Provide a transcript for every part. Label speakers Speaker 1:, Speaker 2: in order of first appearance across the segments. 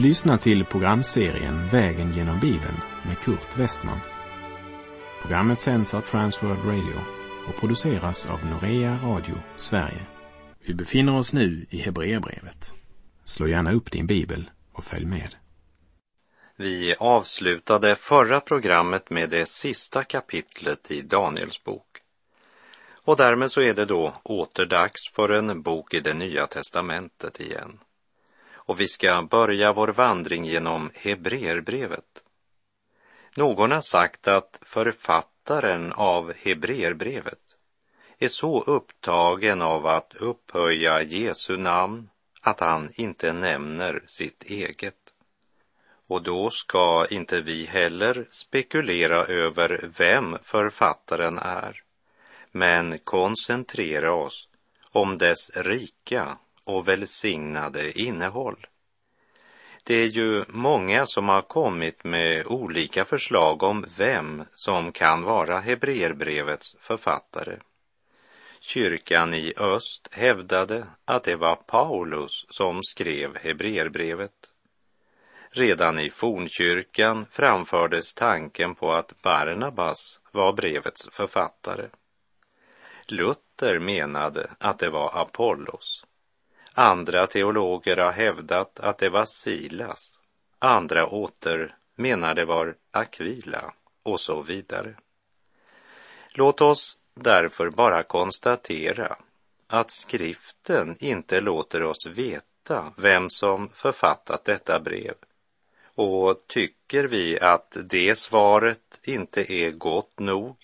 Speaker 1: Du lyssnar till programserien Vägen genom Bibeln med Kurt Westman. Programmet sänds av Transworld Radio och produceras av Norea Radio Sverige. Vi befinner oss nu i Hebreerbrevet. Slå gärna upp din bibel och följ med.
Speaker 2: Vi avslutade förra programmet med det sista kapitlet i Daniels bok. Och därmed så är det då åter dags för en bok i det nya testamentet igen. Och vi ska börja vår vandring genom Hebreerbrevet. Någon har sagt att författaren av Hebreerbrevet är så upptagen av att upphöja Jesu namn att han inte nämner sitt eget. Och då ska inte vi heller spekulera över vem författaren är, men koncentrera oss om dess rika och välsignade innehåll. Det är ju många som har kommit med olika förslag om vem som kan vara Hebreerbrevets författare. Kyrkan i öst hävdade att det var Paulus som skrev Hebreerbrevet. Redan i fornkyrkan framfördes tanken på att Barnabas var brevets författare. Luther menade att det var Apollos. Andra teologer har hävdat att det var Silas. Andra åter menar det var Aquila och så vidare. Låt oss därför bara konstatera att skriften inte låter oss veta vem som författat detta brev. Och tycker vi att det svaret inte är gott nog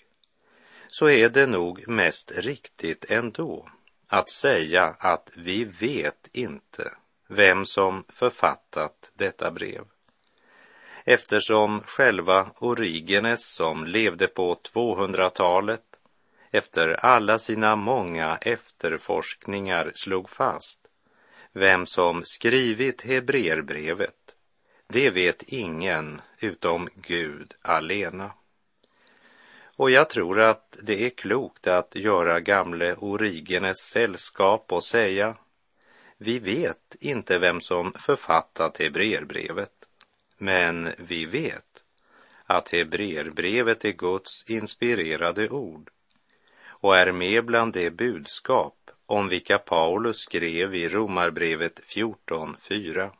Speaker 2: så är det nog mest riktigt ändå att säga att vi vet inte vem som författat detta brev. Eftersom själva Origenes som levde på 200-talet efter alla sina många efterforskningar slog fast vem som skrivit Hebreerbrevet, det vet ingen utom Gud alena. Och jag tror att det är klokt att göra gamle Origenes sällskap och säga vi vet inte vem som författat Hebreerbrevet, men vi vet att Hebreerbrevet är Guds inspirerade ord och är med bland de budskap om vilka Paulus skrev i Romarbrevet 14.4.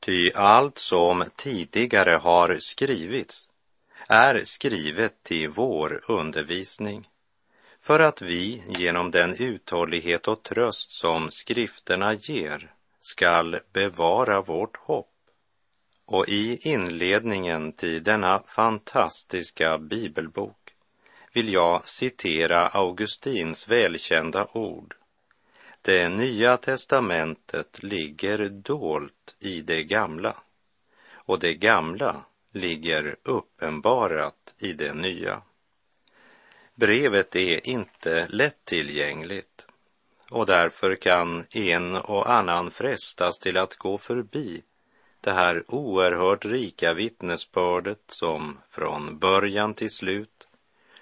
Speaker 2: Ty allt som tidigare har skrivits är skrivet till vår undervisning för att vi genom den uthållighet och tröst som skrifterna ger skall bevara vårt hopp. Och i inledningen till denna fantastiska bibelbok vill jag citera Augustins välkända ord. Det nya testamentet ligger dolt i det gamla och det gamla ligger uppenbarat i det nya. Brevet är inte lättillgängligt och därför kan en och annan frestas till att gå förbi det här oerhört rika vittnesbördet som från början till slut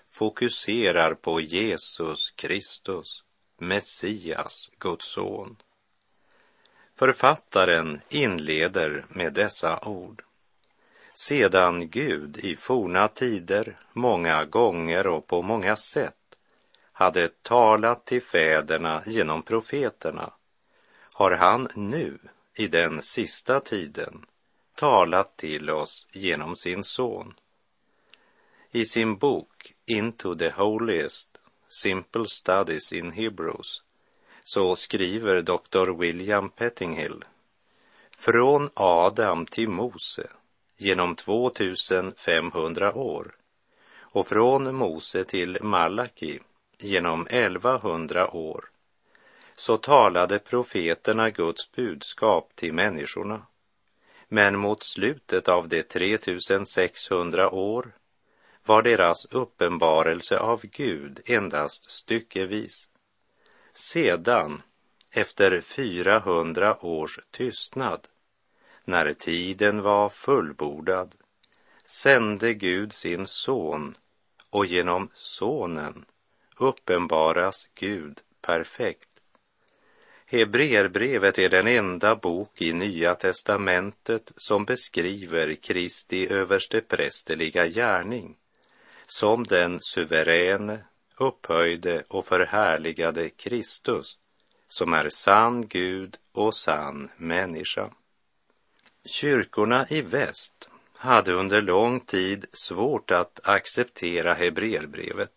Speaker 2: fokuserar på Jesus Kristus, Messias, Guds son. Författaren inleder med dessa ord sedan Gud i forna tider många gånger och på många sätt hade talat till fäderna genom profeterna har han nu i den sista tiden talat till oss genom sin son. I sin bok Into the Holiest, Simple Studies in Hebrews, så skriver Dr. William Pettinghill från Adam till Mose genom 2500 år och från Mose till Malaki genom 1100 år så talade profeterna Guds budskap till människorna. Men mot slutet av de 3600 år var deras uppenbarelse av Gud endast styckevis. Sedan, efter 400 års tystnad, när tiden var fullbordad sände Gud sin son och genom sonen uppenbaras Gud perfekt. Hebreerbrevet är den enda bok i Nya testamentet som beskriver Kristi översteprästerliga gärning som den suveräne, upphöjde och förhärligade Kristus som är sann Gud och sann människa. Kyrkorna i väst hade under lång tid svårt att acceptera Hebreerbrevet.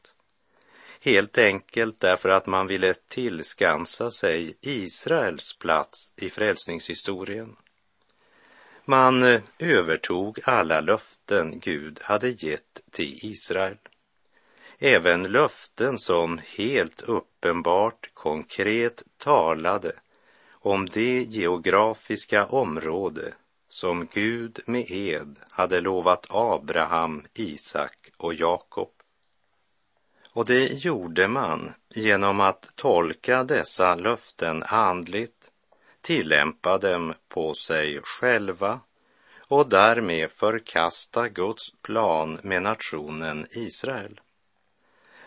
Speaker 2: Helt enkelt därför att man ville tillskansa sig Israels plats i frälsningshistorien. Man eh, övertog alla löften Gud hade gett till Israel. Även löften som helt uppenbart konkret talade om det geografiska område som Gud med ed hade lovat Abraham, Isak och Jakob. Och det gjorde man genom att tolka dessa löften andligt, tillämpa dem på sig själva och därmed förkasta Guds plan med nationen Israel.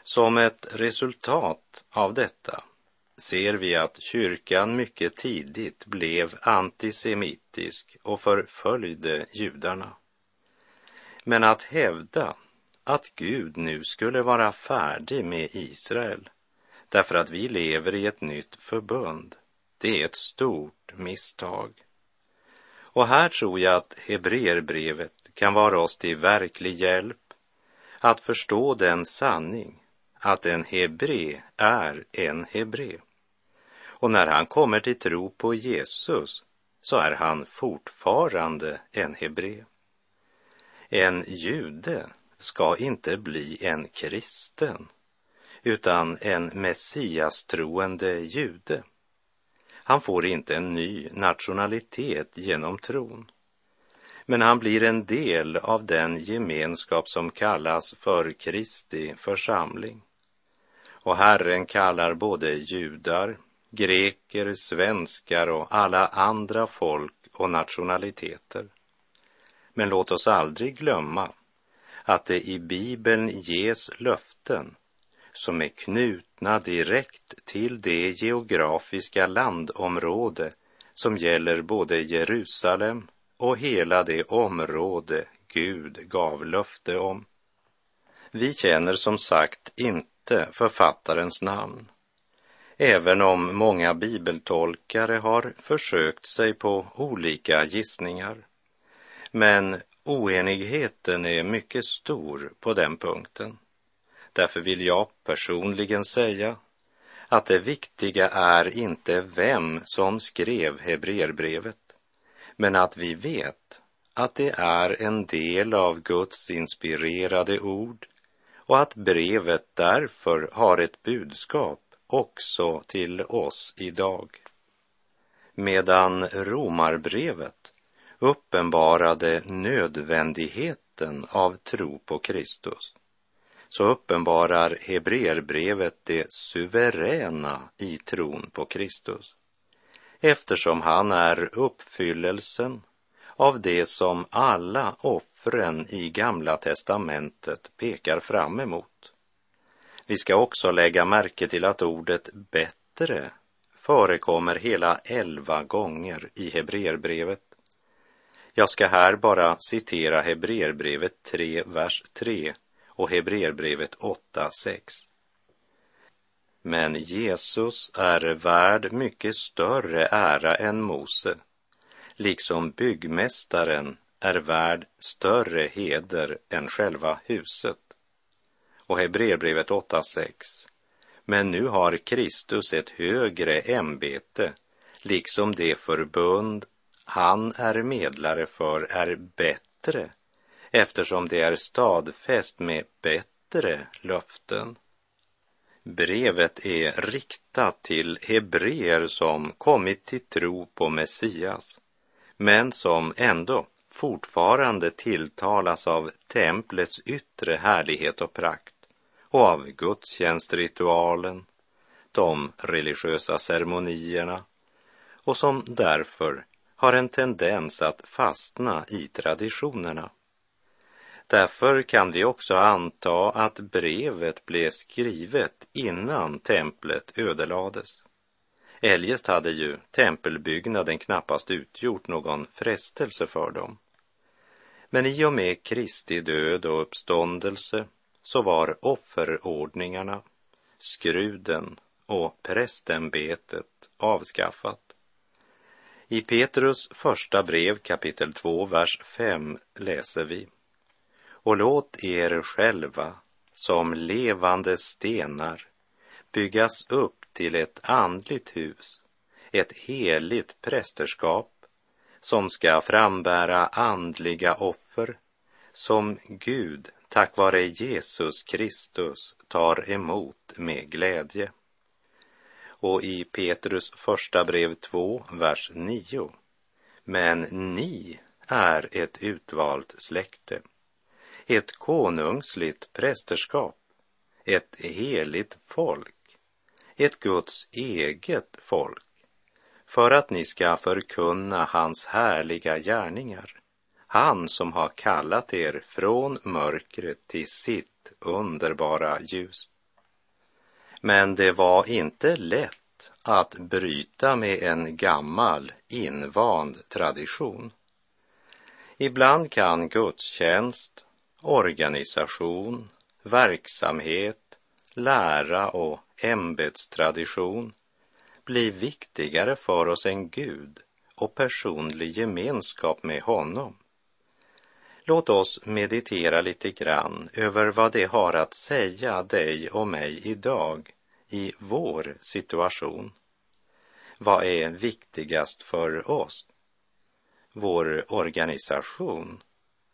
Speaker 2: Som ett resultat av detta ser vi att kyrkan mycket tidigt blev antisemitisk och förföljde judarna. Men att hävda att Gud nu skulle vara färdig med Israel därför att vi lever i ett nytt förbund, det är ett stort misstag. Och här tror jag att Hebreerbrevet kan vara oss till verklig hjälp att förstå den sanning att en hebre är en hebre. Och när han kommer till tro på Jesus så är han fortfarande en hebre. En jude ska inte bli en kristen utan en messiastroende jude. Han får inte en ny nationalitet genom tron. Men han blir en del av den gemenskap som kallas för Kristi församling. Och Herren kallar både judar, greker, svenskar och alla andra folk och nationaliteter. Men låt oss aldrig glömma att det i Bibeln ges löften som är knutna direkt till det geografiska landområde som gäller både Jerusalem och hela det område Gud gav löfte om. Vi känner som sagt inte författarens namn, även om många bibeltolkare har försökt sig på olika gissningar. Men oenigheten är mycket stor på den punkten. Därför vill jag personligen säga att det viktiga är inte vem som skrev Hebreerbrevet, men att vi vet att det är en del av Guds inspirerade ord och att brevet därför har ett budskap också till oss idag. Medan romarbrevet uppenbarade nödvändigheten av tro på Kristus så uppenbarar Hebreerbrevet det suveräna i tron på Kristus eftersom han är uppfyllelsen av det som alla offren i Gamla testamentet pekar fram emot. Vi ska också lägga märke till att ordet bättre förekommer hela elva gånger i Hebreerbrevet. Jag ska här bara citera Hebreerbrevet 3, vers 3 och Hebreerbrevet 8, 6. Men Jesus är värd mycket större ära än Mose, liksom byggmästaren är värd större heder än själva huset. Och Hebreerbrevet 8.6. Men nu har Kristus ett högre ämbete, liksom det förbund han är medlare för är bättre eftersom det är stadfäst med bättre löften. Brevet är riktat till hebreer som kommit till tro på Messias, men som ändå fortfarande tilltalas av templets yttre härlighet och prakt och av gudstjänstritualen, de religiösa ceremonierna och som därför har en tendens att fastna i traditionerna. Därför kan vi också anta att brevet blev skrivet innan templet ödelades. Eljest hade ju tempelbyggnaden knappast utgjort någon frestelse för dem. Men i och med Kristi död och uppståndelse så var offerordningarna, skruden och prästämbetet avskaffat. I Petrus första brev kapitel 2, vers 5 läser vi. Och låt er själva som levande stenar byggas upp till ett andligt hus, ett heligt prästerskap som ska frambära andliga offer som Gud tack vare Jesus Kristus tar emot med glädje. Och i Petrus första brev 2, vers 9. Men ni är ett utvalt släkte, ett konungsligt prästerskap, ett heligt folk, ett Guds eget folk, för att ni ska förkunna hans härliga gärningar, han som har kallat er från mörkret till sitt underbara ljus. Men det var inte lätt att bryta med en gammal invand tradition. Ibland kan gudstjänst, organisation, verksamhet, lära och ämbetstradition bli viktigare för oss än Gud och personlig gemenskap med honom. Låt oss meditera lite grann över vad det har att säga dig och mig idag i vår situation. Vad är viktigast för oss? Vår organisation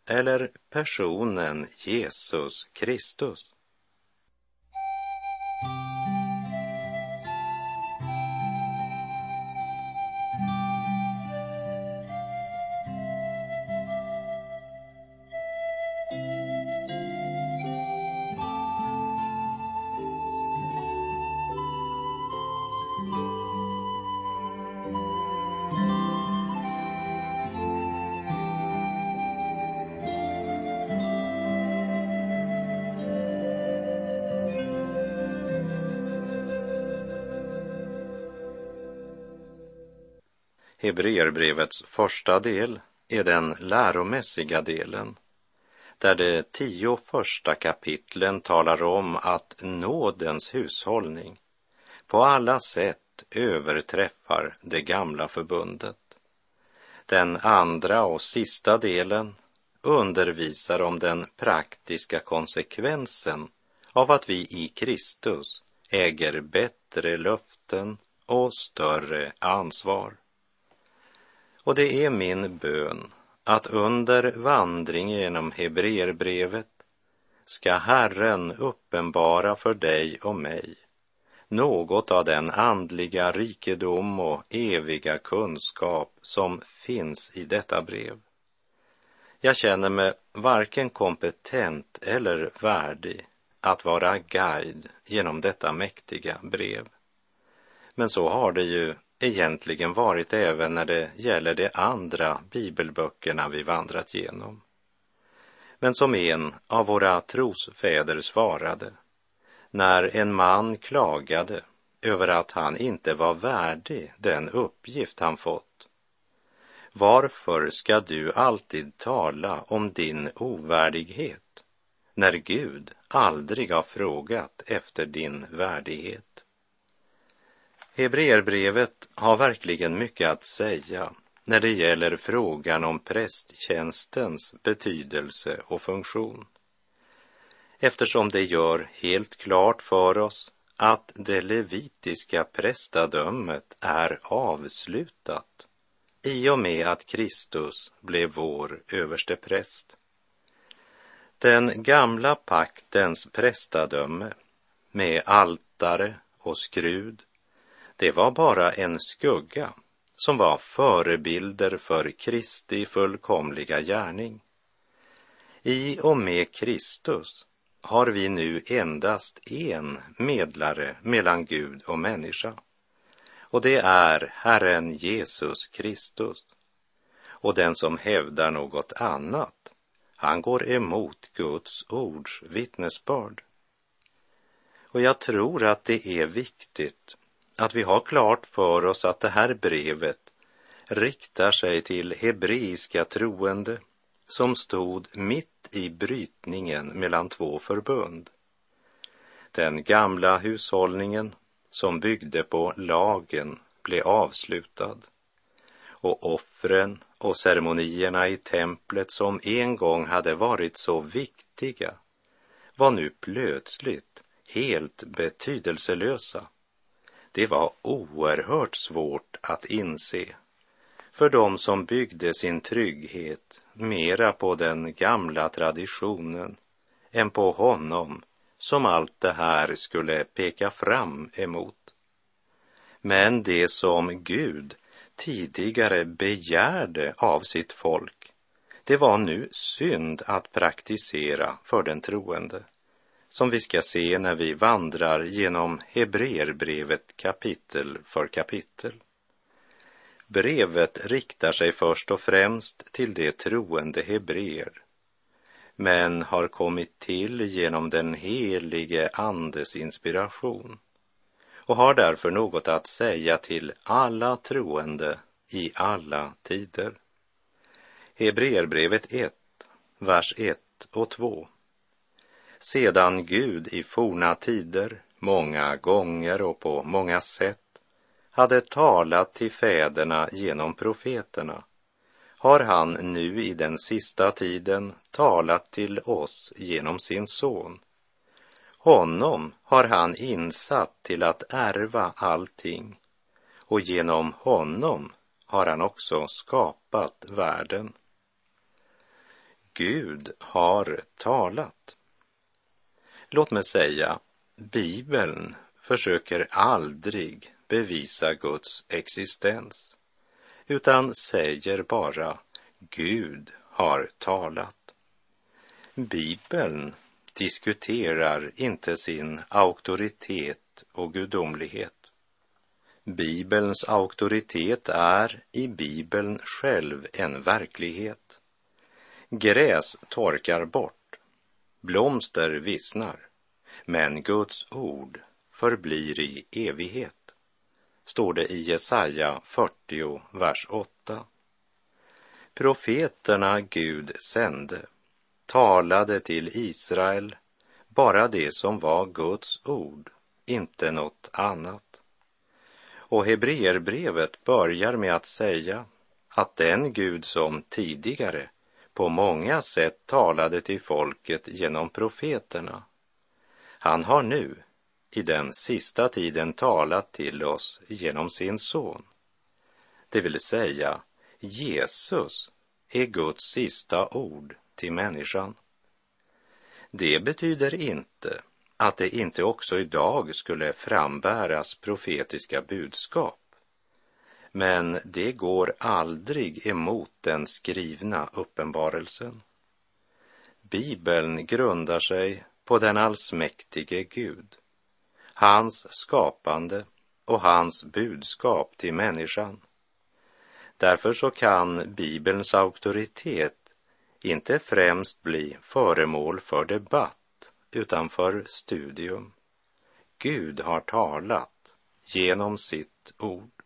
Speaker 2: eller personen Jesus Kristus? Hebreerbrevets första del är den läromässiga delen, där de tio första kapitlen talar om att nådens hushållning på alla sätt överträffar det gamla förbundet. Den andra och sista delen undervisar om den praktiska konsekvensen av att vi i Kristus äger bättre löften och större ansvar. Och det är min bön att under vandring genom Hebreerbrevet ska Herren uppenbara för dig och mig något av den andliga rikedom och eviga kunskap som finns i detta brev. Jag känner mig varken kompetent eller värdig att vara guide genom detta mäktiga brev. Men så har det ju egentligen varit även när det gäller de andra bibelböckerna vi vandrat genom. Men som en av våra trosfäder svarade, när en man klagade över att han inte var värdig den uppgift han fått. Varför ska du alltid tala om din ovärdighet när Gud aldrig har frågat efter din värdighet? Hebreerbrevet har verkligen mycket att säga när det gäller frågan om prästtjänstens betydelse och funktion. Eftersom det gör helt klart för oss att det levitiska prästadömet är avslutat i och med att Kristus blev vår överste präst. Den gamla paktens prästadöme med altare och skrud det var bara en skugga som var förebilder för Kristi fullkomliga gärning. I och med Kristus har vi nu endast en medlare mellan Gud och människa. Och det är Herren Jesus Kristus. Och den som hävdar något annat, han går emot Guds ords vittnesbörd. Och jag tror att det är viktigt att vi har klart för oss att det här brevet riktar sig till hebreiska troende som stod mitt i brytningen mellan två förbund. Den gamla hushållningen som byggde på lagen blev avslutad och offren och ceremonierna i templet som en gång hade varit så viktiga var nu plötsligt helt betydelselösa. Det var oerhört svårt att inse för dem som byggde sin trygghet mera på den gamla traditionen än på honom som allt det här skulle peka fram emot. Men det som Gud tidigare begärde av sitt folk, det var nu synd att praktisera för den troende, som vi ska se när vi vandrar genom Hebreerbrevet kapitel för kapitel. Brevet riktar sig först och främst till de troende hebreer, men har kommit till genom den helige Andes inspiration och har därför något att säga till alla troende i alla tider. Hebreerbrevet 1, vers 1 och 2. Sedan Gud i forna tider många gånger och på många sätt hade talat till fäderna genom profeterna har han nu i den sista tiden talat till oss genom sin son. Honom har han insatt till att ärva allting och genom honom har han också skapat världen. Gud har talat. Låt mig säga, Bibeln försöker aldrig bevisa Guds existens, utan säger bara Gud har talat. Bibeln diskuterar inte sin auktoritet och gudomlighet. Bibelns auktoritet är i Bibeln själv en verklighet. Gräs torkar bort, blomster vissnar, men Guds ord förblir i evighet står det i Jesaja 40, vers 8. Profeterna Gud sände talade till Israel bara det som var Guds ord, inte något annat. Och Hebreerbrevet börjar med att säga att den Gud som tidigare på många sätt talade till folket genom profeterna, han har nu i den sista tiden talat till oss genom sin son. Det vill säga, Jesus är Guds sista ord till människan. Det betyder inte att det inte också idag skulle frambäras profetiska budskap. Men det går aldrig emot den skrivna uppenbarelsen. Bibeln grundar sig på den allsmäktige Gud hans skapande och hans budskap till människan. Därför så kan Bibelns auktoritet inte främst bli föremål för debatt utan för studium. Gud har talat genom sitt ord.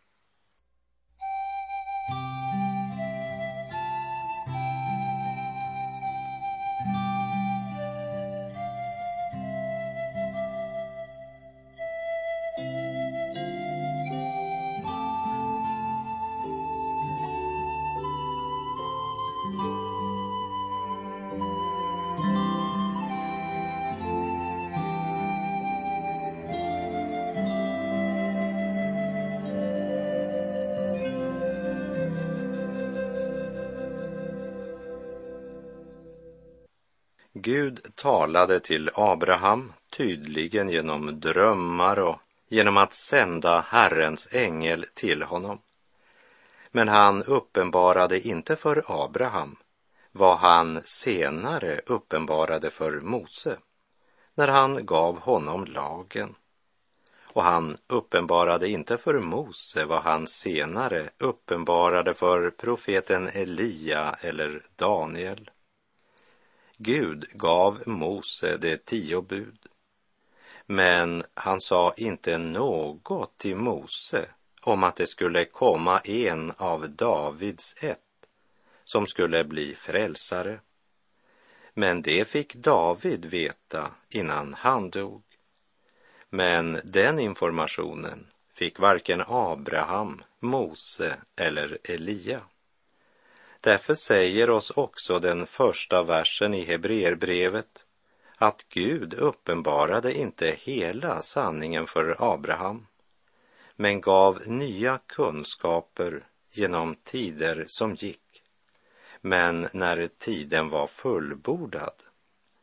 Speaker 2: Gud talade till Abraham tydligen genom drömmar och genom att sända Herrens ängel till honom. Men han uppenbarade inte för Abraham vad han senare uppenbarade för Mose när han gav honom lagen. Och han uppenbarade inte för Mose vad han senare uppenbarade för profeten Elia eller Daniel. Gud gav Mose de tio bud. Men han sa inte något till Mose om att det skulle komma en av Davids ett som skulle bli frälsare. Men det fick David veta innan han dog. Men den informationen fick varken Abraham, Mose eller Elia. Därför säger oss också den första versen i Hebreerbrevet att Gud uppenbarade inte hela sanningen för Abraham, men gav nya kunskaper genom tider som gick. Men när tiden var fullbordad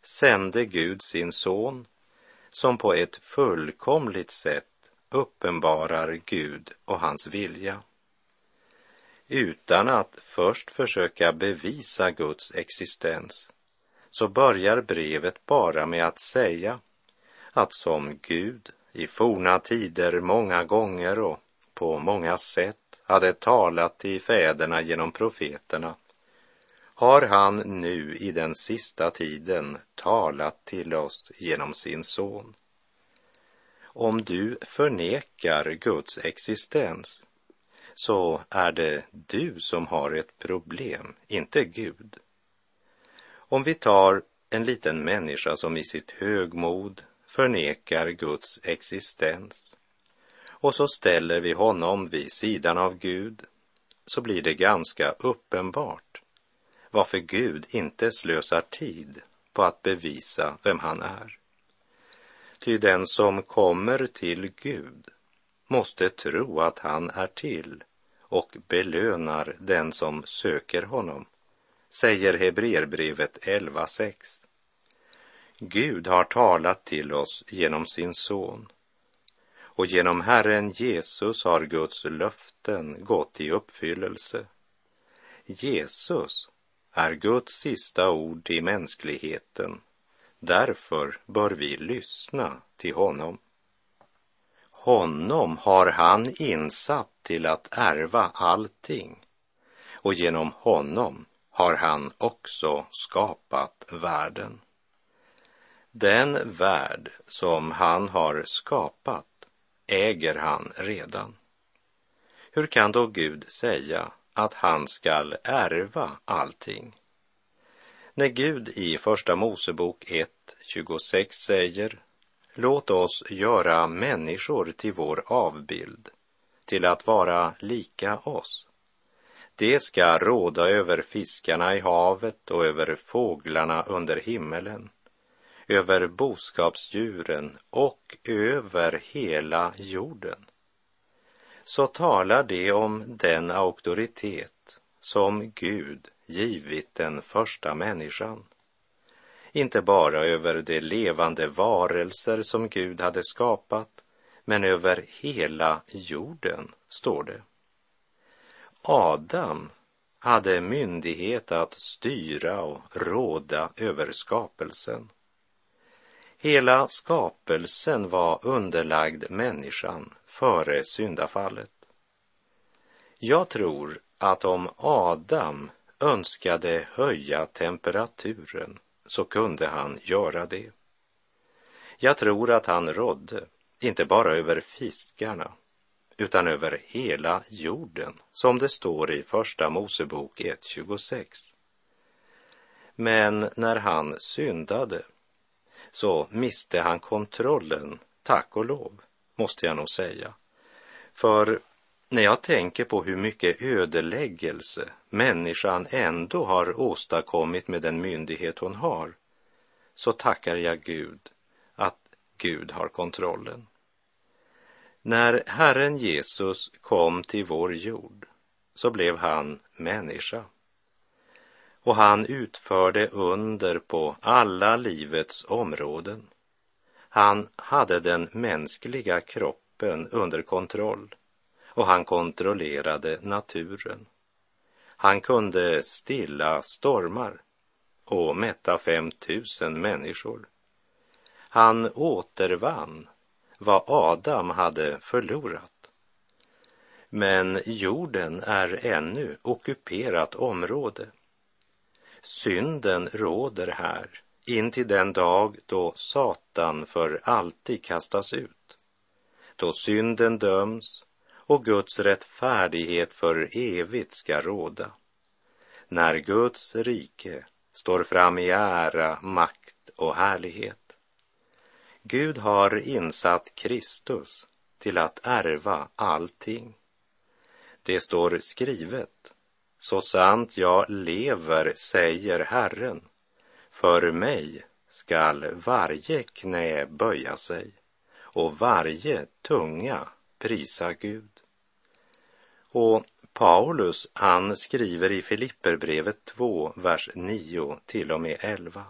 Speaker 2: sände Gud sin son som på ett fullkomligt sätt uppenbarar Gud och hans vilja. Utan att först försöka bevisa Guds existens så börjar brevet bara med att säga att som Gud i forna tider många gånger och på många sätt hade talat till fäderna genom profeterna har han nu i den sista tiden talat till oss genom sin son. Om du förnekar Guds existens så är det du som har ett problem, inte Gud. Om vi tar en liten människa som i sitt högmod förnekar Guds existens och så ställer vi honom vid sidan av Gud så blir det ganska uppenbart varför Gud inte slösar tid på att bevisa vem han är. Ty den som kommer till Gud måste tro att han är till och belönar den som söker honom, säger Hebreerbrevet 11.6. Gud har talat till oss genom sin son och genom Herren Jesus har Guds löften gått i uppfyllelse. Jesus är Guds sista ord i mänskligheten. Därför bör vi lyssna till honom. Honom har han insatt till att ärva allting och genom honom har han också skapat världen. Den värld som han har skapat äger han redan. Hur kan då Gud säga att han skall ärva allting? När Gud i Första Mosebok 1, 26 säger Låt oss göra människor till vår avbild, till att vara lika oss. Det ska råda över fiskarna i havet och över fåglarna under himmelen, över boskapsdjuren och över hela jorden. Så talar det om den auktoritet som Gud givit den första människan inte bara över de levande varelser som Gud hade skapat, men över hela jorden, står det. Adam hade myndighet att styra och råda över skapelsen. Hela skapelsen var underlagd människan före syndafallet. Jag tror att om Adam önskade höja temperaturen så kunde han göra det. Jag tror att han rådde, inte bara över fiskarna, utan över hela jorden, som det står i Första Mosebok 1.26. Men när han syndade så miste han kontrollen, tack och lov, måste jag nog säga. För när jag tänker på hur mycket ödeläggelse människan ändå har åstadkommit med den myndighet hon har, så tackar jag Gud att Gud har kontrollen. När Herren Jesus kom till vår jord så blev han människa. Och han utförde under på alla livets områden. Han hade den mänskliga kroppen under kontroll och han kontrollerade naturen. Han kunde stilla stormar och mätta fem tusen människor. Han återvann vad Adam hade förlorat. Men jorden är ännu ockuperat område. Synden råder här in till den dag då Satan för alltid kastas ut, då synden döms och Guds rättfärdighet för evigt ska råda. När Guds rike står fram i ära, makt och härlighet. Gud har insatt Kristus till att ärva allting. Det står skrivet, så sant jag lever, säger Herren, för mig skall varje knä böja sig och varje tunga prisa Gud. Och Paulus, han skriver i Filipperbrevet 2, vers 9 till och med 11.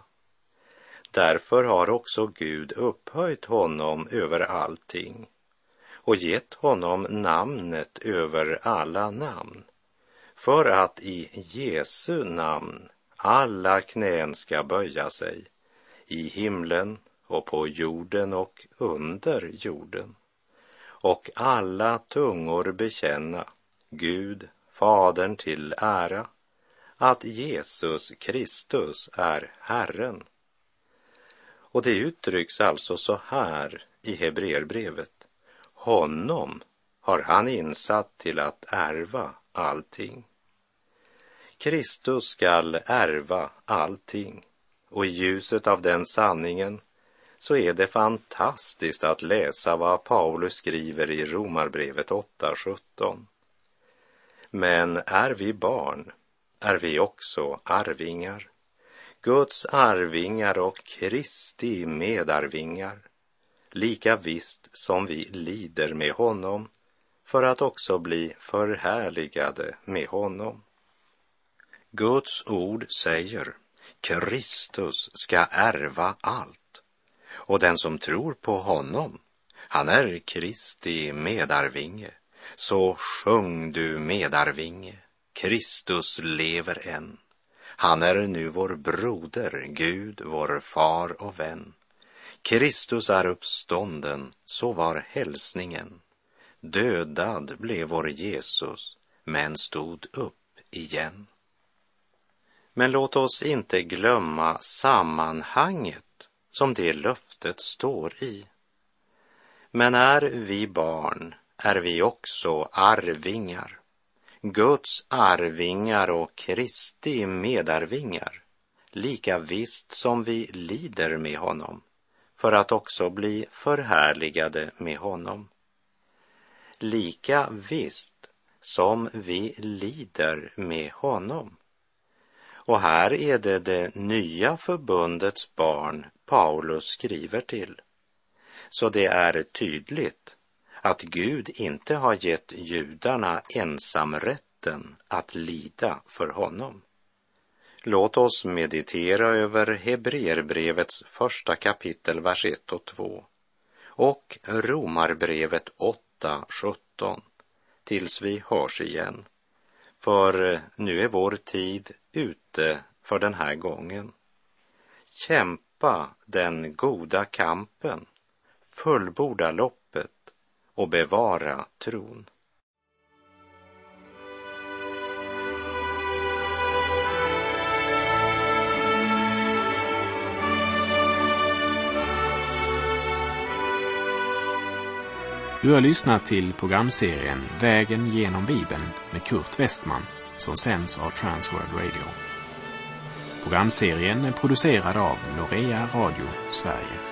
Speaker 2: Därför har också Gud upphöjt honom över allting och gett honom namnet över alla namn, för att i Jesu namn alla knän ska böja sig, i himlen och på jorden och under jorden, och alla tungor bekänna Gud, Fadern till ära, att Jesus Kristus är Herren. Och det uttrycks alltså så här i Hebreerbrevet. Honom har han insatt till att ärva allting. Kristus skall ärva allting och i ljuset av den sanningen så är det fantastiskt att läsa vad Paulus skriver i Romarbrevet 8.17. Men är vi barn är vi också arvingar, Guds arvingar och Kristi medarvingar, lika visst som vi lider med honom för att också bli förhärligade med honom. Guds ord säger Kristus ska ärva allt och den som tror på honom, han är Kristi medarvinge. Så sjung du medarvinge, Kristus lever än. Han är nu vår broder, Gud, vår far och vän. Kristus är uppstånden, så var hälsningen. Dödad blev vår Jesus, men stod upp igen. Men låt oss inte glömma sammanhanget som det löftet står i. Men är vi barn är vi också arvingar, Guds arvingar och Kristi medarvingar, lika visst som vi lider med honom, för att också bli förhärligade med honom. Lika visst som vi lider med honom och här är det det nya förbundets barn Paulus skriver till. Så det är tydligt att Gud inte har gett judarna ensamrätten att lida för honom. Låt oss meditera över Hebreerbrevets första kapitel, vers 1 och 2 och Romarbrevet 8, 17 tills vi hörs igen. För nu är vår tid ute för den här gången. Kämpa den goda kampen, fullborda loppet och bevara tron.
Speaker 1: Du har lyssnat till programserien Vägen genom Bibeln med Kurt Westman som sänds av Transworld Radio. Programserien är producerad av Norea Radio Sverige.